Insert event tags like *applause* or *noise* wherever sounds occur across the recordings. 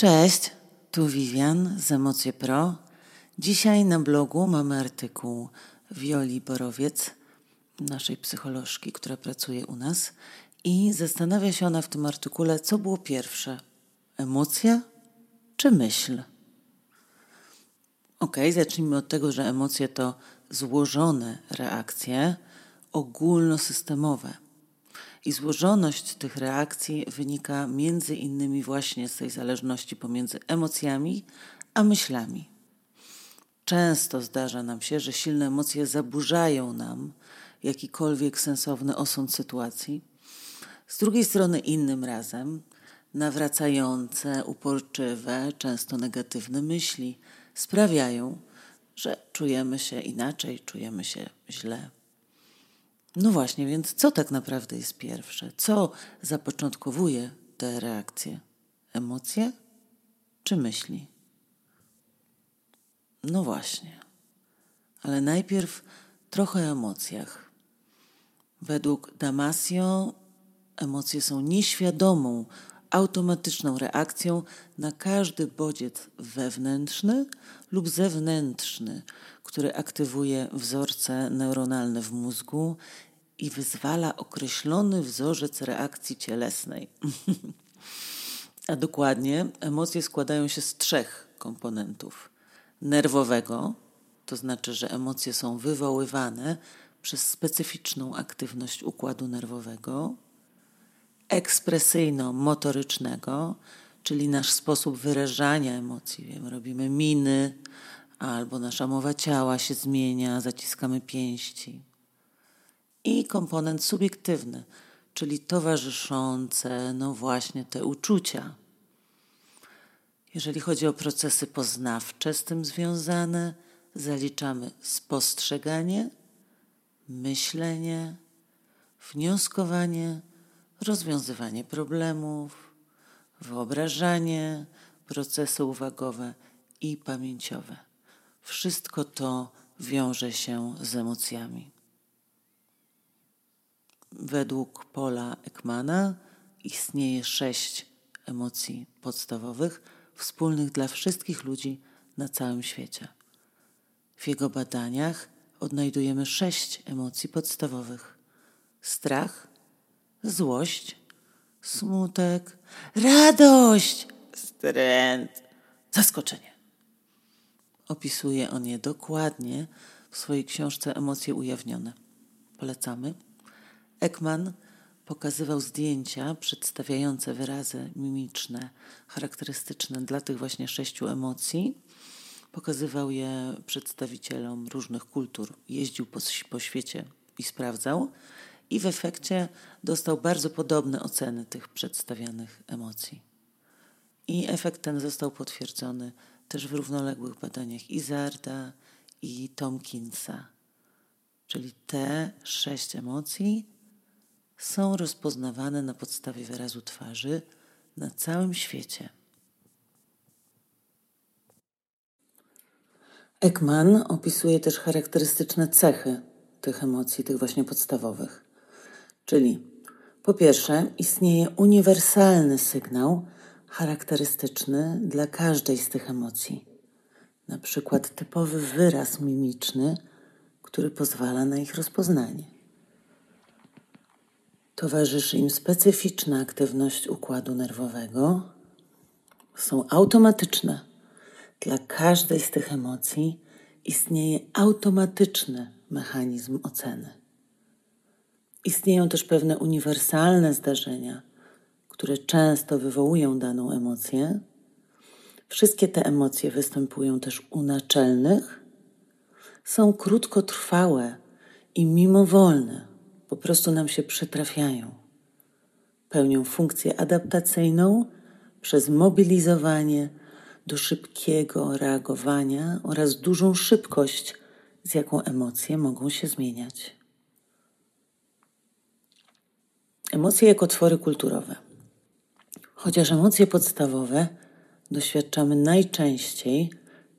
Cześć, tu Vivian z Emocje Pro. Dzisiaj na blogu mamy artykuł Wioli Borowiec, naszej psycholożki, która pracuje u nas i zastanawia się ona w tym artykule, co było pierwsze: emocja czy myśl? Ok, zacznijmy od tego, że emocje to złożone reakcje ogólnosystemowe. I złożoność tych reakcji wynika między innymi właśnie z tej zależności pomiędzy emocjami a myślami. Często zdarza nam się, że silne emocje zaburzają nam jakikolwiek sensowny osąd sytuacji. Z drugiej strony, innym razem, nawracające, uporczywe, często negatywne myśli sprawiają, że czujemy się inaczej, czujemy się źle. No właśnie, więc co tak naprawdę jest pierwsze? Co zapoczątkowuje te reakcje? Emocje czy myśli? No właśnie. Ale najpierw trochę o emocjach. Według Damasio emocje są nieświadomą, automatyczną reakcją na każdy bodziec wewnętrzny lub zewnętrzny, który aktywuje wzorce neuronalne w mózgu i wyzwala określony wzorzec reakcji cielesnej. *laughs* A dokładnie, emocje składają się z trzech komponentów: nerwowego, to znaczy, że emocje są wywoływane przez specyficzną aktywność układu nerwowego, ekspresyjno-motorycznego, czyli nasz sposób wyrażania emocji. Wiem, robimy miny, albo nasza mowa ciała się zmienia, zaciskamy pięści. I komponent subiektywny, czyli towarzyszące, no właśnie te uczucia. Jeżeli chodzi o procesy poznawcze z tym związane, zaliczamy spostrzeganie, myślenie, wnioskowanie, rozwiązywanie problemów, wyobrażanie, procesy uwagowe i pamięciowe. Wszystko to wiąże się z emocjami. Według Paula Ekmana istnieje sześć emocji podstawowych, wspólnych dla wszystkich ludzi na całym świecie. W jego badaniach odnajdujemy sześć emocji podstawowych: strach, złość, smutek, radość, stręt, zaskoczenie. Opisuje on je dokładnie w swojej książce Emocje ujawnione. Polecamy. Ekman pokazywał zdjęcia przedstawiające wyrazy mimiczne, charakterystyczne dla tych właśnie sześciu emocji. Pokazywał je przedstawicielom różnych kultur. Jeździł po, po świecie i sprawdzał i w efekcie dostał bardzo podobne oceny tych przedstawianych emocji. I efekt ten został potwierdzony też w równoległych badaniach Izarda i Tomkinsa. Czyli te sześć emocji są rozpoznawane na podstawie wyrazu twarzy na całym świecie. Ekman opisuje też charakterystyczne cechy tych emocji, tych właśnie podstawowych. Czyli po pierwsze, istnieje uniwersalny sygnał charakterystyczny dla każdej z tych emocji. Na przykład typowy wyraz mimiczny, który pozwala na ich rozpoznanie. Towarzyszy im specyficzna aktywność układu nerwowego. Są automatyczne. Dla każdej z tych emocji istnieje automatyczny mechanizm oceny. Istnieją też pewne uniwersalne zdarzenia, które często wywołują daną emocję. Wszystkie te emocje występują też u naczelnych, są krótkotrwałe i mimowolne, po prostu nam się przytrafiają. Pełnią funkcję adaptacyjną przez mobilizowanie do szybkiego reagowania oraz dużą szybkość, z jaką emocje mogą się zmieniać. Emocje jako twory kulturowe. Chociaż emocje podstawowe doświadczamy najczęściej,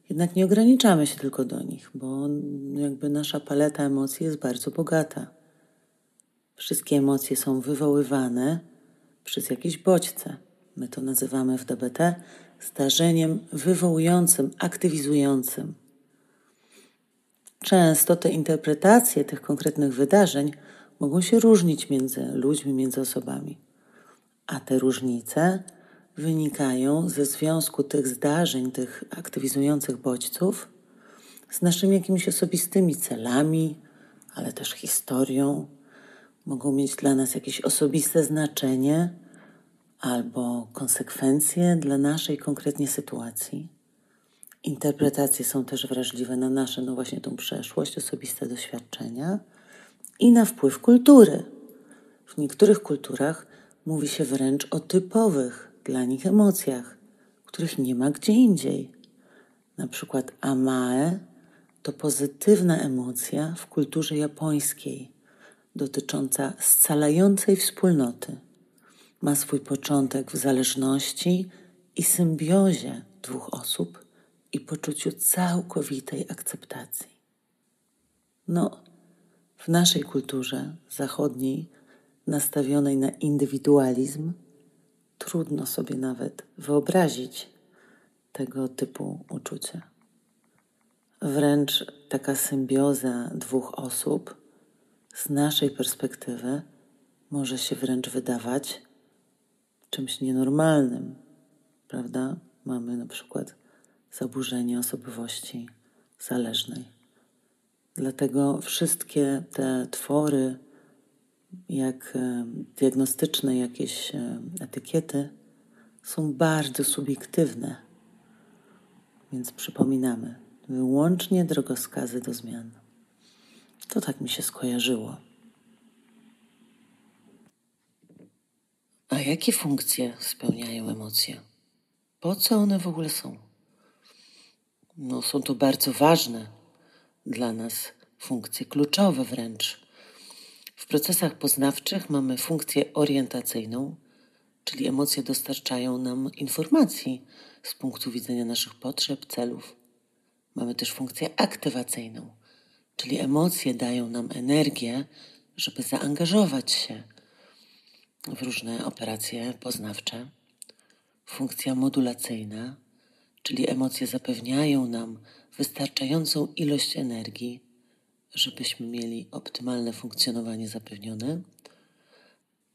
jednak nie ograniczamy się tylko do nich, bo jakby nasza paleta emocji jest bardzo bogata. Wszystkie emocje są wywoływane przez jakieś bodźce, My to nazywamy w DBT zdarzeniem wywołującym, aktywizującym. Często te interpretacje tych konkretnych wydarzeń mogą się różnić między ludźmi, między osobami, a te różnice wynikają ze związku tych zdarzeń, tych aktywizujących bodźców z naszymi jakimiś osobistymi celami, ale też historią. Mogą mieć dla nas jakieś osobiste znaczenie albo konsekwencje dla naszej konkretnie sytuacji. Interpretacje są też wrażliwe na nasze, no właśnie tą przeszłość, osobiste doświadczenia i na wpływ kultury. W niektórych kulturach mówi się wręcz o typowych dla nich emocjach, których nie ma gdzie indziej. Na przykład amae to pozytywna emocja w kulturze japońskiej, dotycząca scalającej wspólnoty. Ma swój początek w zależności i symbiozie dwóch osób i poczuciu całkowitej akceptacji. No, w naszej kulturze zachodniej, nastawionej na indywidualizm, trudno sobie nawet wyobrazić tego typu uczucia. Wręcz taka symbioza dwóch osób z naszej perspektywy może się wręcz wydawać czymś nienormalnym, prawda? Mamy na przykład zaburzenie osobowości zależnej. Dlatego wszystkie te twory, jak e, diagnostyczne jakieś e, etykiety, są bardzo subiektywne. Więc przypominamy, wyłącznie drogowskazy do zmian. To tak mi się skojarzyło. A jakie funkcje spełniają emocje? Po co one w ogóle są? No, są to bardzo ważne dla nas funkcje, kluczowe wręcz. Procesach poznawczych mamy funkcję orientacyjną, czyli emocje dostarczają nam informacji z punktu widzenia naszych potrzeb, celów. Mamy też funkcję aktywacyjną, czyli emocje dają nam energię, żeby zaangażować się w różne operacje poznawcze. Funkcja modulacyjna, czyli emocje zapewniają nam wystarczającą ilość energii, żebyśmy mieli optymalne funkcjonowanie zapewnione.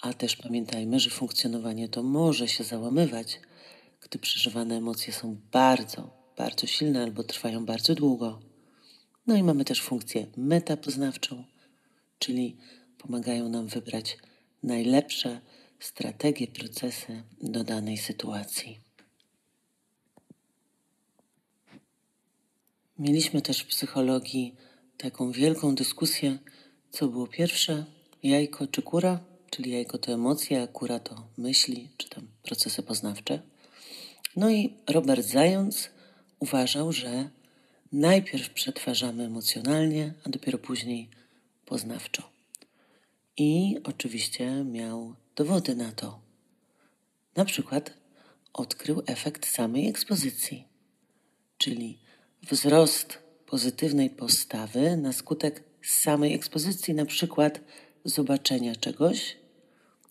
A też pamiętajmy, że funkcjonowanie to może się załamywać, gdy przeżywane emocje są bardzo, bardzo silne albo trwają bardzo długo. No i mamy też funkcję metapoznawczą, czyli pomagają nam wybrać najlepsze strategie, procesy do danej sytuacji. Mieliśmy też w psychologii taką wielką dyskusję, co było pierwsze, jajko czy kura, czyli jajko to emocje, a kura to myśli, czy tam procesy poznawcze. No i Robert Zając uważał, że najpierw przetwarzamy emocjonalnie, a dopiero później poznawczo. I oczywiście miał dowody na to. Na przykład odkrył efekt samej ekspozycji, czyli wzrost pozytywnej postawy na skutek samej ekspozycji, na przykład zobaczenia czegoś.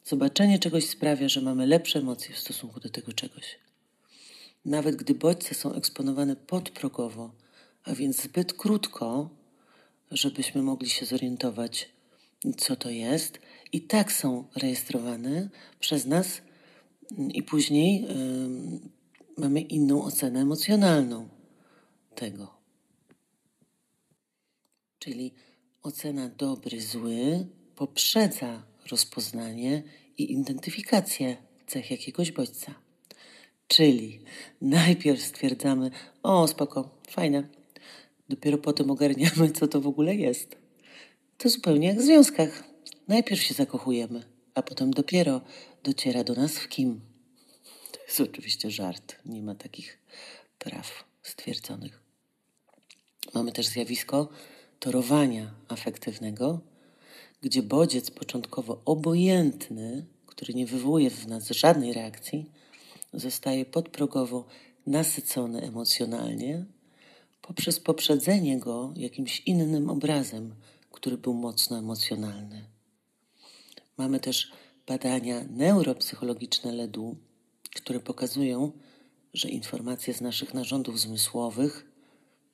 Zobaczenie czegoś sprawia, że mamy lepsze emocje w stosunku do tego czegoś. Nawet gdy bodźce są eksponowane podprogowo, a więc zbyt krótko, żebyśmy mogli się zorientować, co to jest, i tak są rejestrowane przez nas, i później yy, mamy inną ocenę emocjonalną tego. Czyli ocena dobry, zły poprzedza rozpoznanie i identyfikację cech jakiegoś bodźca. Czyli najpierw stwierdzamy, o spoko, fajne. Dopiero potem ogarniamy, co to w ogóle jest. To zupełnie jak w związkach. Najpierw się zakochujemy, a potem dopiero dociera do nas w kim. To jest oczywiście żart. Nie ma takich praw stwierdzonych. Mamy też zjawisko torowania afektywnego, gdzie bodziec początkowo obojętny, który nie wywołuje w nas żadnej reakcji, zostaje podprogowo nasycony emocjonalnie poprzez poprzedzenie go jakimś innym obrazem, który był mocno emocjonalny. Mamy też badania neuropsychologiczne LEDu, które pokazują, że informacje z naszych narządów zmysłowych,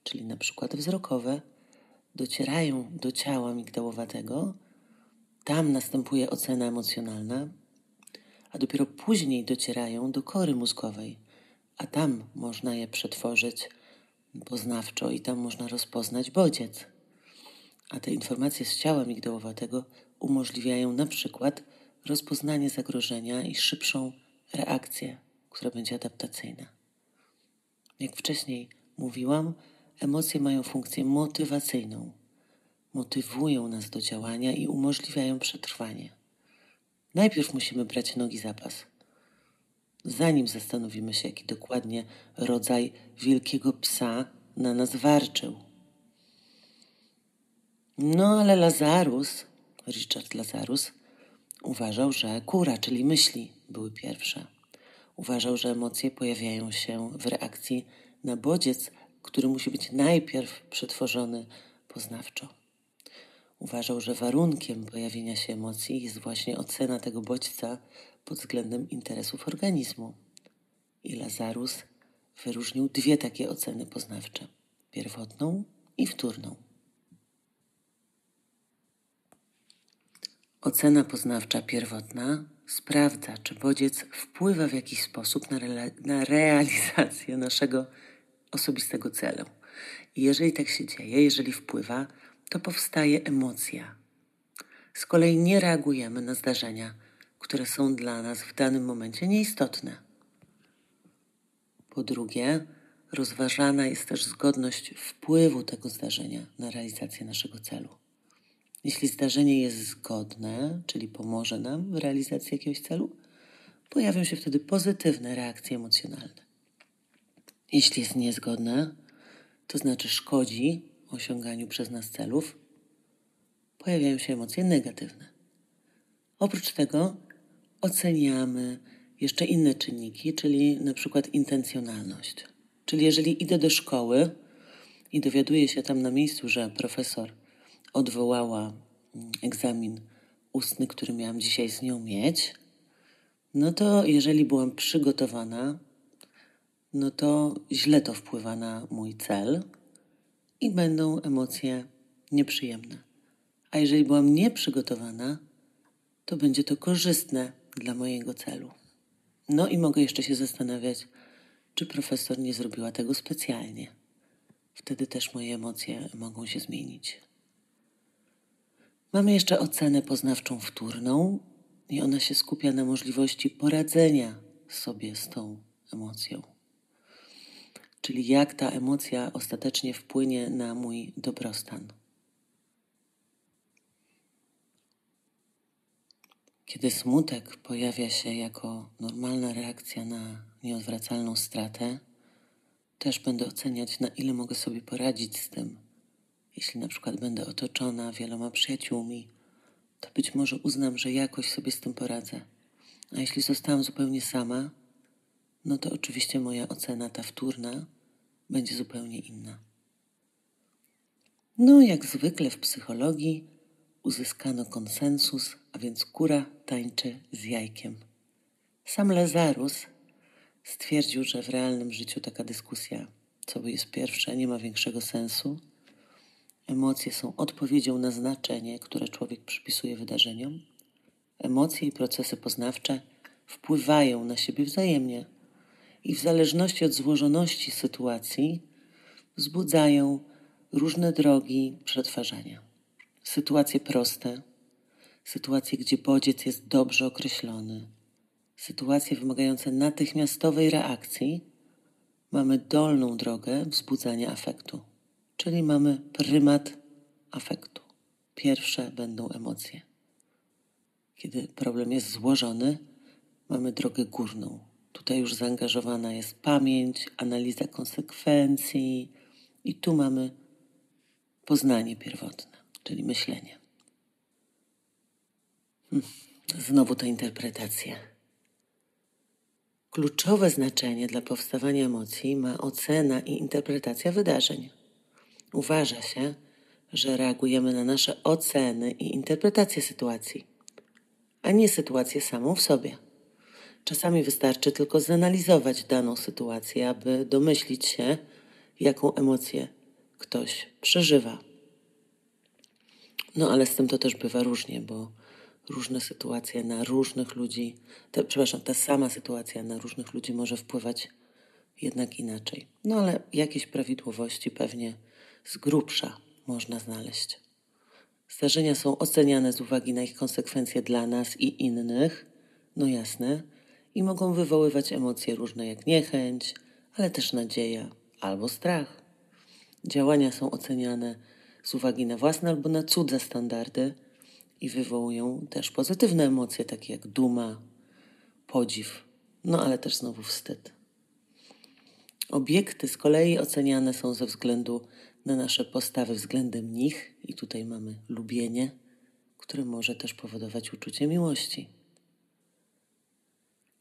czyli na przykład wzrokowe, docierają do ciała migdałowatego, tam następuje ocena emocjonalna, a dopiero później docierają do kory mózgowej, a tam można je przetworzyć poznawczo i tam można rozpoznać bodziec. A te informacje z ciała migdałowatego umożliwiają na przykład rozpoznanie zagrożenia i szybszą reakcję, która będzie adaptacyjna. Jak wcześniej mówiłam, emocje mają funkcję motywacyjną. Motywują nas do działania i umożliwiają przetrwanie. Najpierw musimy brać nogi za pas, zanim zastanowimy się, jaki dokładnie rodzaj wielkiego psa na nas warczył. No ale Lazarus, Richard Lazarus, uważał, że kura, czyli myśli, były pierwsze. Uważał, że emocje pojawiają się w reakcji na bodziec, który musi być najpierw przetworzony poznawczo. Uważał, że warunkiem pojawienia się emocji jest właśnie ocena tego bodźca pod względem interesów organizmu. I Lazarus wyróżnił dwie takie oceny poznawcze: pierwotną i wtórną. Ocena poznawcza pierwotna sprawdza, czy bodziec wpływa w jakiś sposób na, na realizację naszego osobistego celu. I jeżeli tak się dzieje, jeżeli wpływa, to powstaje emocja. Z kolei nie reagujemy na zdarzenia, które są dla nas w danym momencie nieistotne. Po drugie, rozważana jest też zgodność wpływu tego zdarzenia na realizację naszego celu. Jeśli zdarzenie jest zgodne, czyli pomoże nam w realizacji jakiegoś celu, pojawią się wtedy pozytywne reakcje emocjonalne. Jeśli jest niezgodne, to znaczy szkodzi osiąganiu przez nas celów, pojawiają się emocje negatywne. Oprócz tego oceniamy jeszcze inne czynniki, czyli na przykład intencjonalność. Czyli jeżeli idę do szkoły i dowiaduję się tam na miejscu, że profesor odwołała mm, egzamin ustny, który miałam dzisiaj z nią mieć, no to jeżeli byłam przygotowana, no to źle to wpływa na mój cel i będą emocje nieprzyjemne. A jeżeli byłam nieprzygotowana, to będzie to korzystne dla mojego celu. No i mogę jeszcze się zastanawiać, czy profesor nie zrobiła tego specjalnie. Wtedy też moje emocje mogą się zmienić. Mamy jeszcze ocenę poznawczą wtórną, i ona się skupia na możliwości poradzenia sobie z tą emocją. Czyli jak ta emocja ostatecznie wpłynie na mój dobrostan. Kiedy smutek pojawia się jako normalna reakcja na nieodwracalną stratę, też będę oceniać, na ile mogę sobie poradzić z tym. Jeśli na przykład będę otoczona wieloma przyjaciółmi, to być może uznam, że jakoś sobie z tym poradzę. A jeśli zostałam zupełnie sama, no to oczywiście moja ocena, ta wtórna, będzie zupełnie inna. No, jak zwykle w psychologii, uzyskano konsensus, a więc kura tańczy z jajkiem. Sam Lazarus stwierdził, że w realnym życiu taka dyskusja, co by jest pierwsze, nie ma większego sensu. Emocje są odpowiedzią na znaczenie, które człowiek przypisuje wydarzeniom. Emocje i procesy poznawcze wpływają na siebie wzajemnie i w zależności od złożoności sytuacji wzbudzają różne drogi przetwarzania sytuacje proste, sytuacje, gdzie bodziec jest dobrze określony, sytuacje wymagające natychmiastowej reakcji, mamy dolną drogę wzbudzania afektu, czyli mamy prymat afektu. Pierwsze będą emocje. Kiedy problem jest złożony, mamy drogę górną. Tutaj już zaangażowana jest pamięć, analiza konsekwencji, i tu mamy poznanie pierwotne czyli myślenie. Hmm, znowu ta interpretacja. Kluczowe znaczenie dla powstawania emocji ma ocena i interpretacja wydarzeń. Uważa się, że reagujemy na nasze oceny i interpretacje sytuacji, a nie sytuację samą w sobie. Czasami wystarczy tylko zanalizować daną sytuację, aby domyślić się, jaką emocję ktoś przeżywa. No ale z tym to też bywa różnie, bo różne sytuacje na różnych ludzi, te, przepraszam, ta sama sytuacja na różnych ludzi może wpływać jednak inaczej. No ale jakieś prawidłowości pewnie z grubsza można znaleźć. Zdarzenia są oceniane z uwagi na ich konsekwencje dla nas i innych, no jasne, i mogą wywoływać emocje różne jak niechęć, ale też nadzieja albo strach. Działania są oceniane z uwagi na własne albo na cudze standardy i wywołują też pozytywne emocje, takie jak duma, podziw, no ale też znowu wstyd. Obiekty z kolei oceniane są ze względu na nasze postawy względem nich, i tutaj mamy lubienie, które może też powodować uczucie miłości.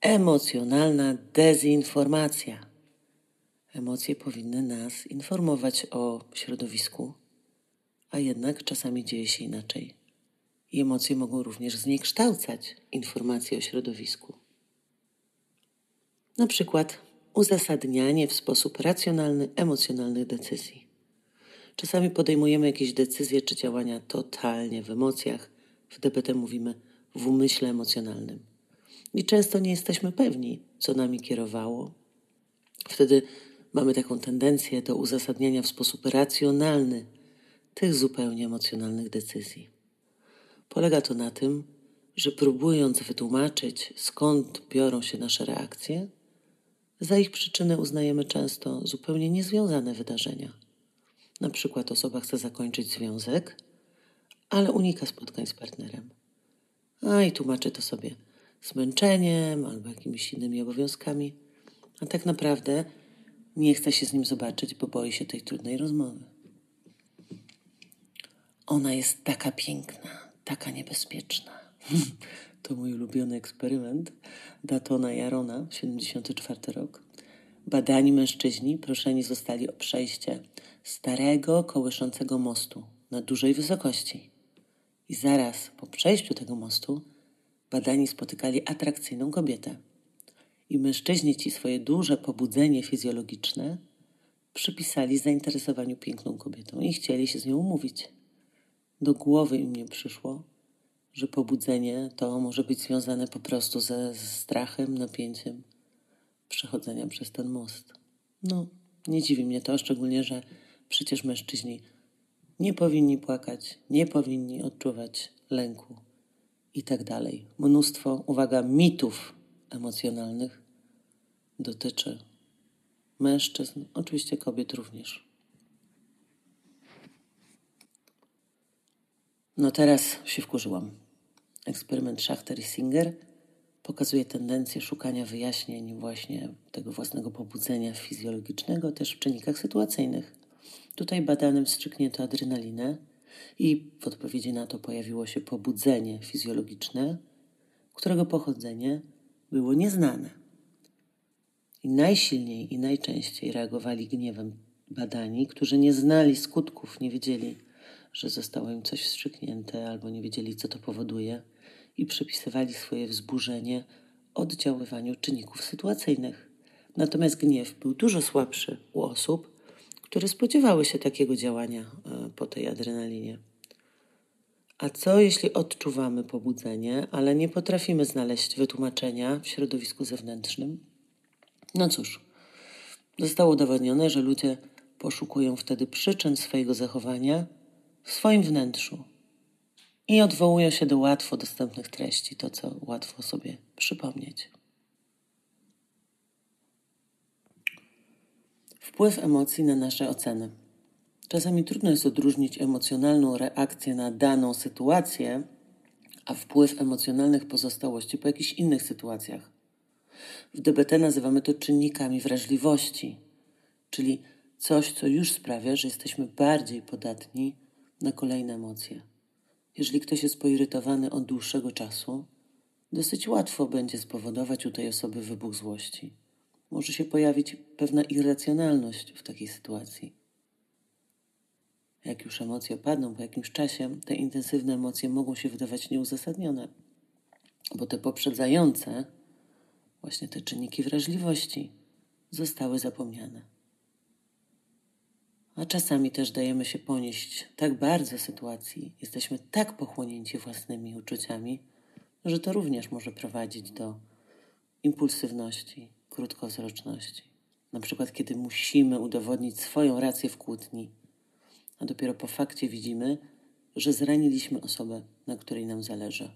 Emocjonalna dezinformacja. Emocje powinny nas informować o środowisku, a jednak czasami dzieje się inaczej. I emocje mogą również zniekształcać informacje o środowisku. Na przykład uzasadnianie w sposób racjonalny emocjonalnych decyzji. Czasami podejmujemy jakieś decyzje czy działania totalnie w emocjach, w DBT mówimy w umyśle emocjonalnym. I często nie jesteśmy pewni, co nami kierowało. Wtedy mamy taką tendencję do uzasadniania w sposób racjonalny tych zupełnie emocjonalnych decyzji. Polega to na tym, że próbując wytłumaczyć, skąd biorą się nasze reakcje, za ich przyczynę uznajemy często zupełnie niezwiązane wydarzenia. Na przykład osoba chce zakończyć związek, ale unika spotkań z partnerem. A i tłumaczy to sobie zmęczeniem albo jakimiś innymi obowiązkami, a tak naprawdę nie chce się z nim zobaczyć, bo boi się tej trudnej rozmowy. Ona jest taka piękna, taka niebezpieczna. *laughs* to mój ulubiony eksperyment Datona Jarona, 74 rok. Badani mężczyźni proszeni zostali o przejście starego, kołyszącego mostu na dużej wysokości. I zaraz po przejściu tego mostu badani spotykali atrakcyjną kobietę. I mężczyźni ci swoje duże pobudzenie fizjologiczne przypisali zainteresowaniu piękną kobietą i chcieli się z nią umówić. Do głowy im nie przyszło, że pobudzenie to może być związane po prostu ze, strachem, napięciem przechodzenia przez ten most. No, nie dziwi mnie to, szczególnie, że przecież mężczyźni nie powinni płakać, nie powinni odczuwać lęku i tak dalej. Mnóstwo, uwaga, mitów emocjonalnych dotyczy mężczyzn, oczywiście kobiet również. No teraz się wkurzyłam. Eksperyment Schachter i Singer pokazuje tendencję szukania wyjaśnień właśnie tego własnego pobudzenia fizjologicznego też w czynnikach sytuacyjnych. Tutaj badanym wstrzyknięto adrenalinę i w odpowiedzi na to pojawiło się pobudzenie fizjologiczne, którego pochodzenie było nieznane. I najsilniej i najczęściej reagowali gniewem badani, którzy nie znali skutków, nie wiedzieli, że zostało im coś wstrzyknięte albo nie wiedzieli, co to powoduje i przypisywali swoje wzburzenie oddziaływaniu czynników sytuacyjnych. Natomiast gniew był dużo słabszy u osób, które spodziewały się takiego działania e, po tej adrenalinie. A co jeśli odczuwamy pobudzenie, ale nie potrafimy znaleźć wytłumaczenia w środowisku zewnętrznym? No cóż, zostało udowodnione, że ludzie poszukują wtedy przyczyn swojego zachowania w swoim wnętrzu i odwołują się do łatwo dostępnych treści, to co łatwo sobie przypomnieć. Wpływ emocji na nasze oceny. Czasami trudno jest odróżnić emocjonalną reakcję na daną sytuację, a wpływ emocjonalnych pozostałości po jakichś innych sytuacjach. W DBT nazywamy to czynnikami wrażliwości, czyli coś, co już sprawia, że jesteśmy bardziej podatni na kolejne emocje. Jeżeli ktoś jest poirytowany od dłuższego czasu, dosyć łatwo będzie spowodować u tej osoby wybuch złości. Może się pojawić pewna irracjonalność w takiej sytuacji. Jak już emocje opadną po jakimś czasie, te intensywne emocje mogą się wydawać nieuzasadnione, bo te poprzedzające właśnie te czynniki wrażliwości, zostały zapomniane. A czasami też dajemy się ponieść tak bardzo sytuacji, jesteśmy tak pochłonięci własnymi uczuciami, że to również może prowadzić do impulsywności, krótkowzroczności. Na przykład, kiedy musimy udowodnić swoją rację w kłótni, a dopiero po fakcie widzimy, że zraniliśmy osobę, na której nam zależy.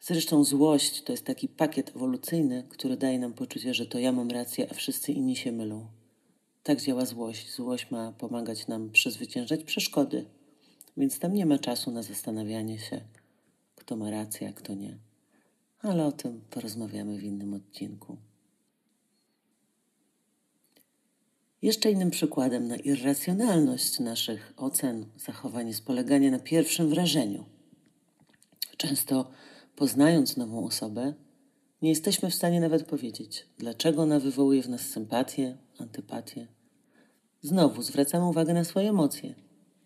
Zresztą złość to jest taki pakiet ewolucyjny, który daje nam poczucie, że to ja mam rację, a wszyscy inni się mylą. Tak działa złość. Złość ma pomagać nam przezwyciężać przeszkody, więc tam nie ma czasu na zastanawianie się, kto ma rację, a kto nie. Ale o tym porozmawiamy w innym odcinku. Jeszcze innym przykładem na irracjonalność naszych ocen zachowań jest poleganie na pierwszym wrażeniu. Często poznając nową osobę, nie jesteśmy w stanie nawet powiedzieć, dlaczego ona wywołuje w nas sympatię, antypatię. Znowu zwracamy uwagę na swoje emocje,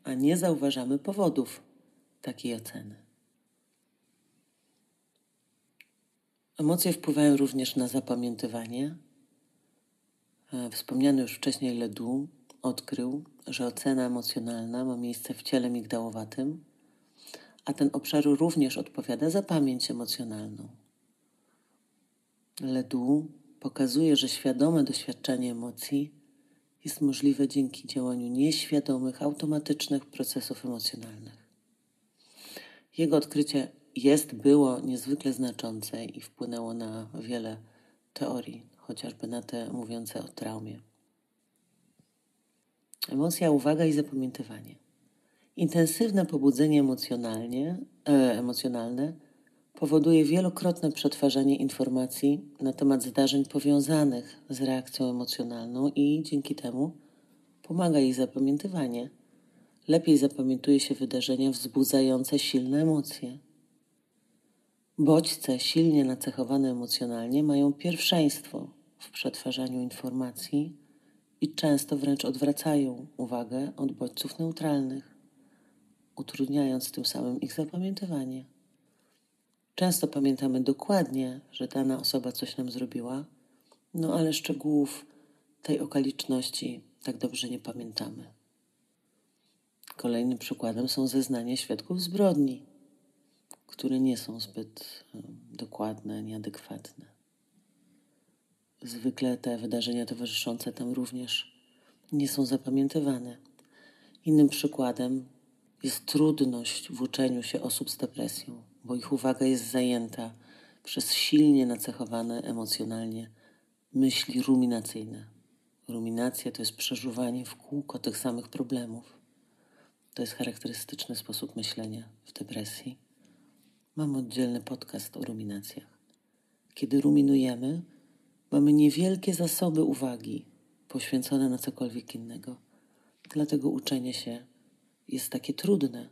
a nie zauważamy powodów takiej oceny. Emocje wpływają również na zapamiętywanie. E, wspomniany już wcześniej Ledoux odkrył, że ocena emocjonalna ma miejsce w ciele migdałowatym, a ten obszar również odpowiada za pamięć emocjonalną. Ledoux pokazuje, że świadome doświadczenie emocji jest możliwe dzięki działaniu nieświadomych, automatycznych procesów emocjonalnych. Jego odkrycie jest, było niezwykle znaczące i wpłynęło na wiele teorii, chociażby na te mówiące o traumie. Emocja, uwaga i zapamiętywanie. Intensywne pobudzenie emocjonalnie, e, emocjonalne powoduje wielokrotne przetwarzanie informacji na temat zdarzeń powiązanych z reakcją emocjonalną i dzięki temu pomaga jej zapamiętywanie. Lepiej zapamiętuje się wydarzenia wzbudzające silne emocje. Bodźce silnie nacechowane emocjonalnie mają pierwszeństwo w przetwarzaniu informacji i często wręcz odwracają uwagę od bodźców neutralnych, utrudniając tym samym ich zapamiętywanie. Często pamiętamy dokładnie, że dana osoba coś nam zrobiła, no ale szczegółów tej okoliczności tak dobrze nie pamiętamy. Kolejnym przykładem są zeznania świadków zbrodni, które nie są zbyt dokładne, nieadekwatne. Zwykle te wydarzenia towarzyszące tam również nie są zapamiętywane. Innym przykładem jest trudność w uczeniu się osób z depresją bo ich uwaga jest zajęta przez silnie nacechowane emocjonalnie myśli ruminacyjne. Ruminacja to jest przeżuwanie w kółko tych samych problemów. To jest charakterystyczny sposób myślenia w depresji. Mam oddzielny podcast o ruminacjach. Kiedy ruminujemy, mamy niewielkie zasoby uwagi poświęcone na cokolwiek innego. Dlatego uczenie się jest takie trudne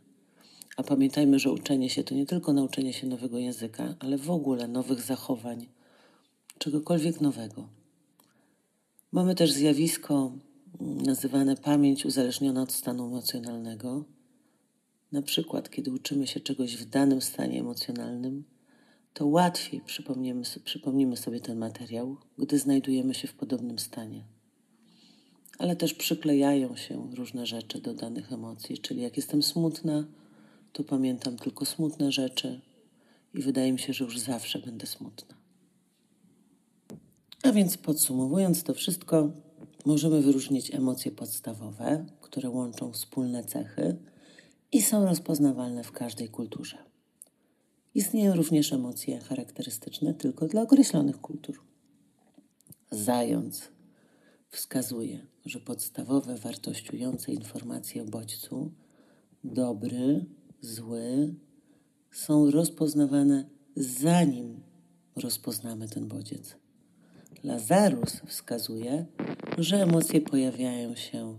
a pamiętajmy, że uczenie się to nie tylko nauczenie się nowego języka, ale w ogóle nowych zachowań, czegokolwiek nowego. Mamy też zjawisko mm, nazywane pamięć uzależniona od stanu emocjonalnego. Na przykład, kiedy uczymy się czegoś w danym stanie emocjonalnym, to łatwiej przypomnimy, przypomnimy sobie ten materiał, gdy znajdujemy się w podobnym stanie. Ale też przyklejają się różne rzeczy do danych emocji, czyli jak jestem smutna, to pamiętam tylko smutne rzeczy i wydaje mi się, że już zawsze będę smutna. A więc podsumowując to wszystko, możemy wyróżnić emocje podstawowe, które łączą wspólne cechy i są rozpoznawalne w każdej kulturze. Istnieją również emocje charakterystyczne tylko dla określonych kultur. Zając wskazuje, że podstawowe wartościujące informacje o bodźcu dobry, zły są rozpoznawane zanim rozpoznamy ten bodziec. Lazarus wskazuje, że emocje pojawiają się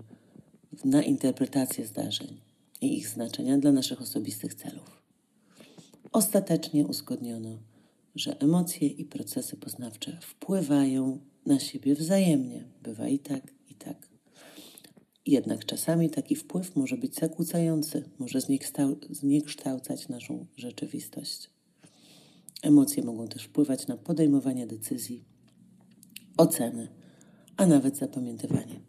na interpretację zdarzeń i ich znaczenia dla naszych osobistych celów. Ostatecznie uzgodniono, że emocje i procesy poznawcze wpływają na siebie wzajemnie. Bywa i tak, i tak. Jednak czasami taki wpływ może być zakłócający, może zniekształcać naszą rzeczywistość. Emocje mogą też wpływać na podejmowanie decyzji, oceny, a nawet zapamiętywanie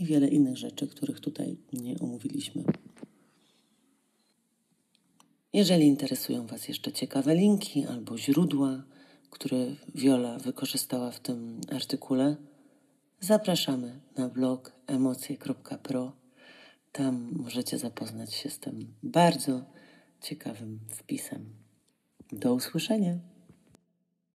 i wiele innych rzeczy, których tutaj nie omówiliśmy. Jeżeli interesują Was jeszcze ciekawe linki albo źródła, które Wiola wykorzystała w tym artykule, zapraszamy na blog emocje.pro. Tam możecie zapoznać się z tym bardzo ciekawym wpisem. Do usłyszenia.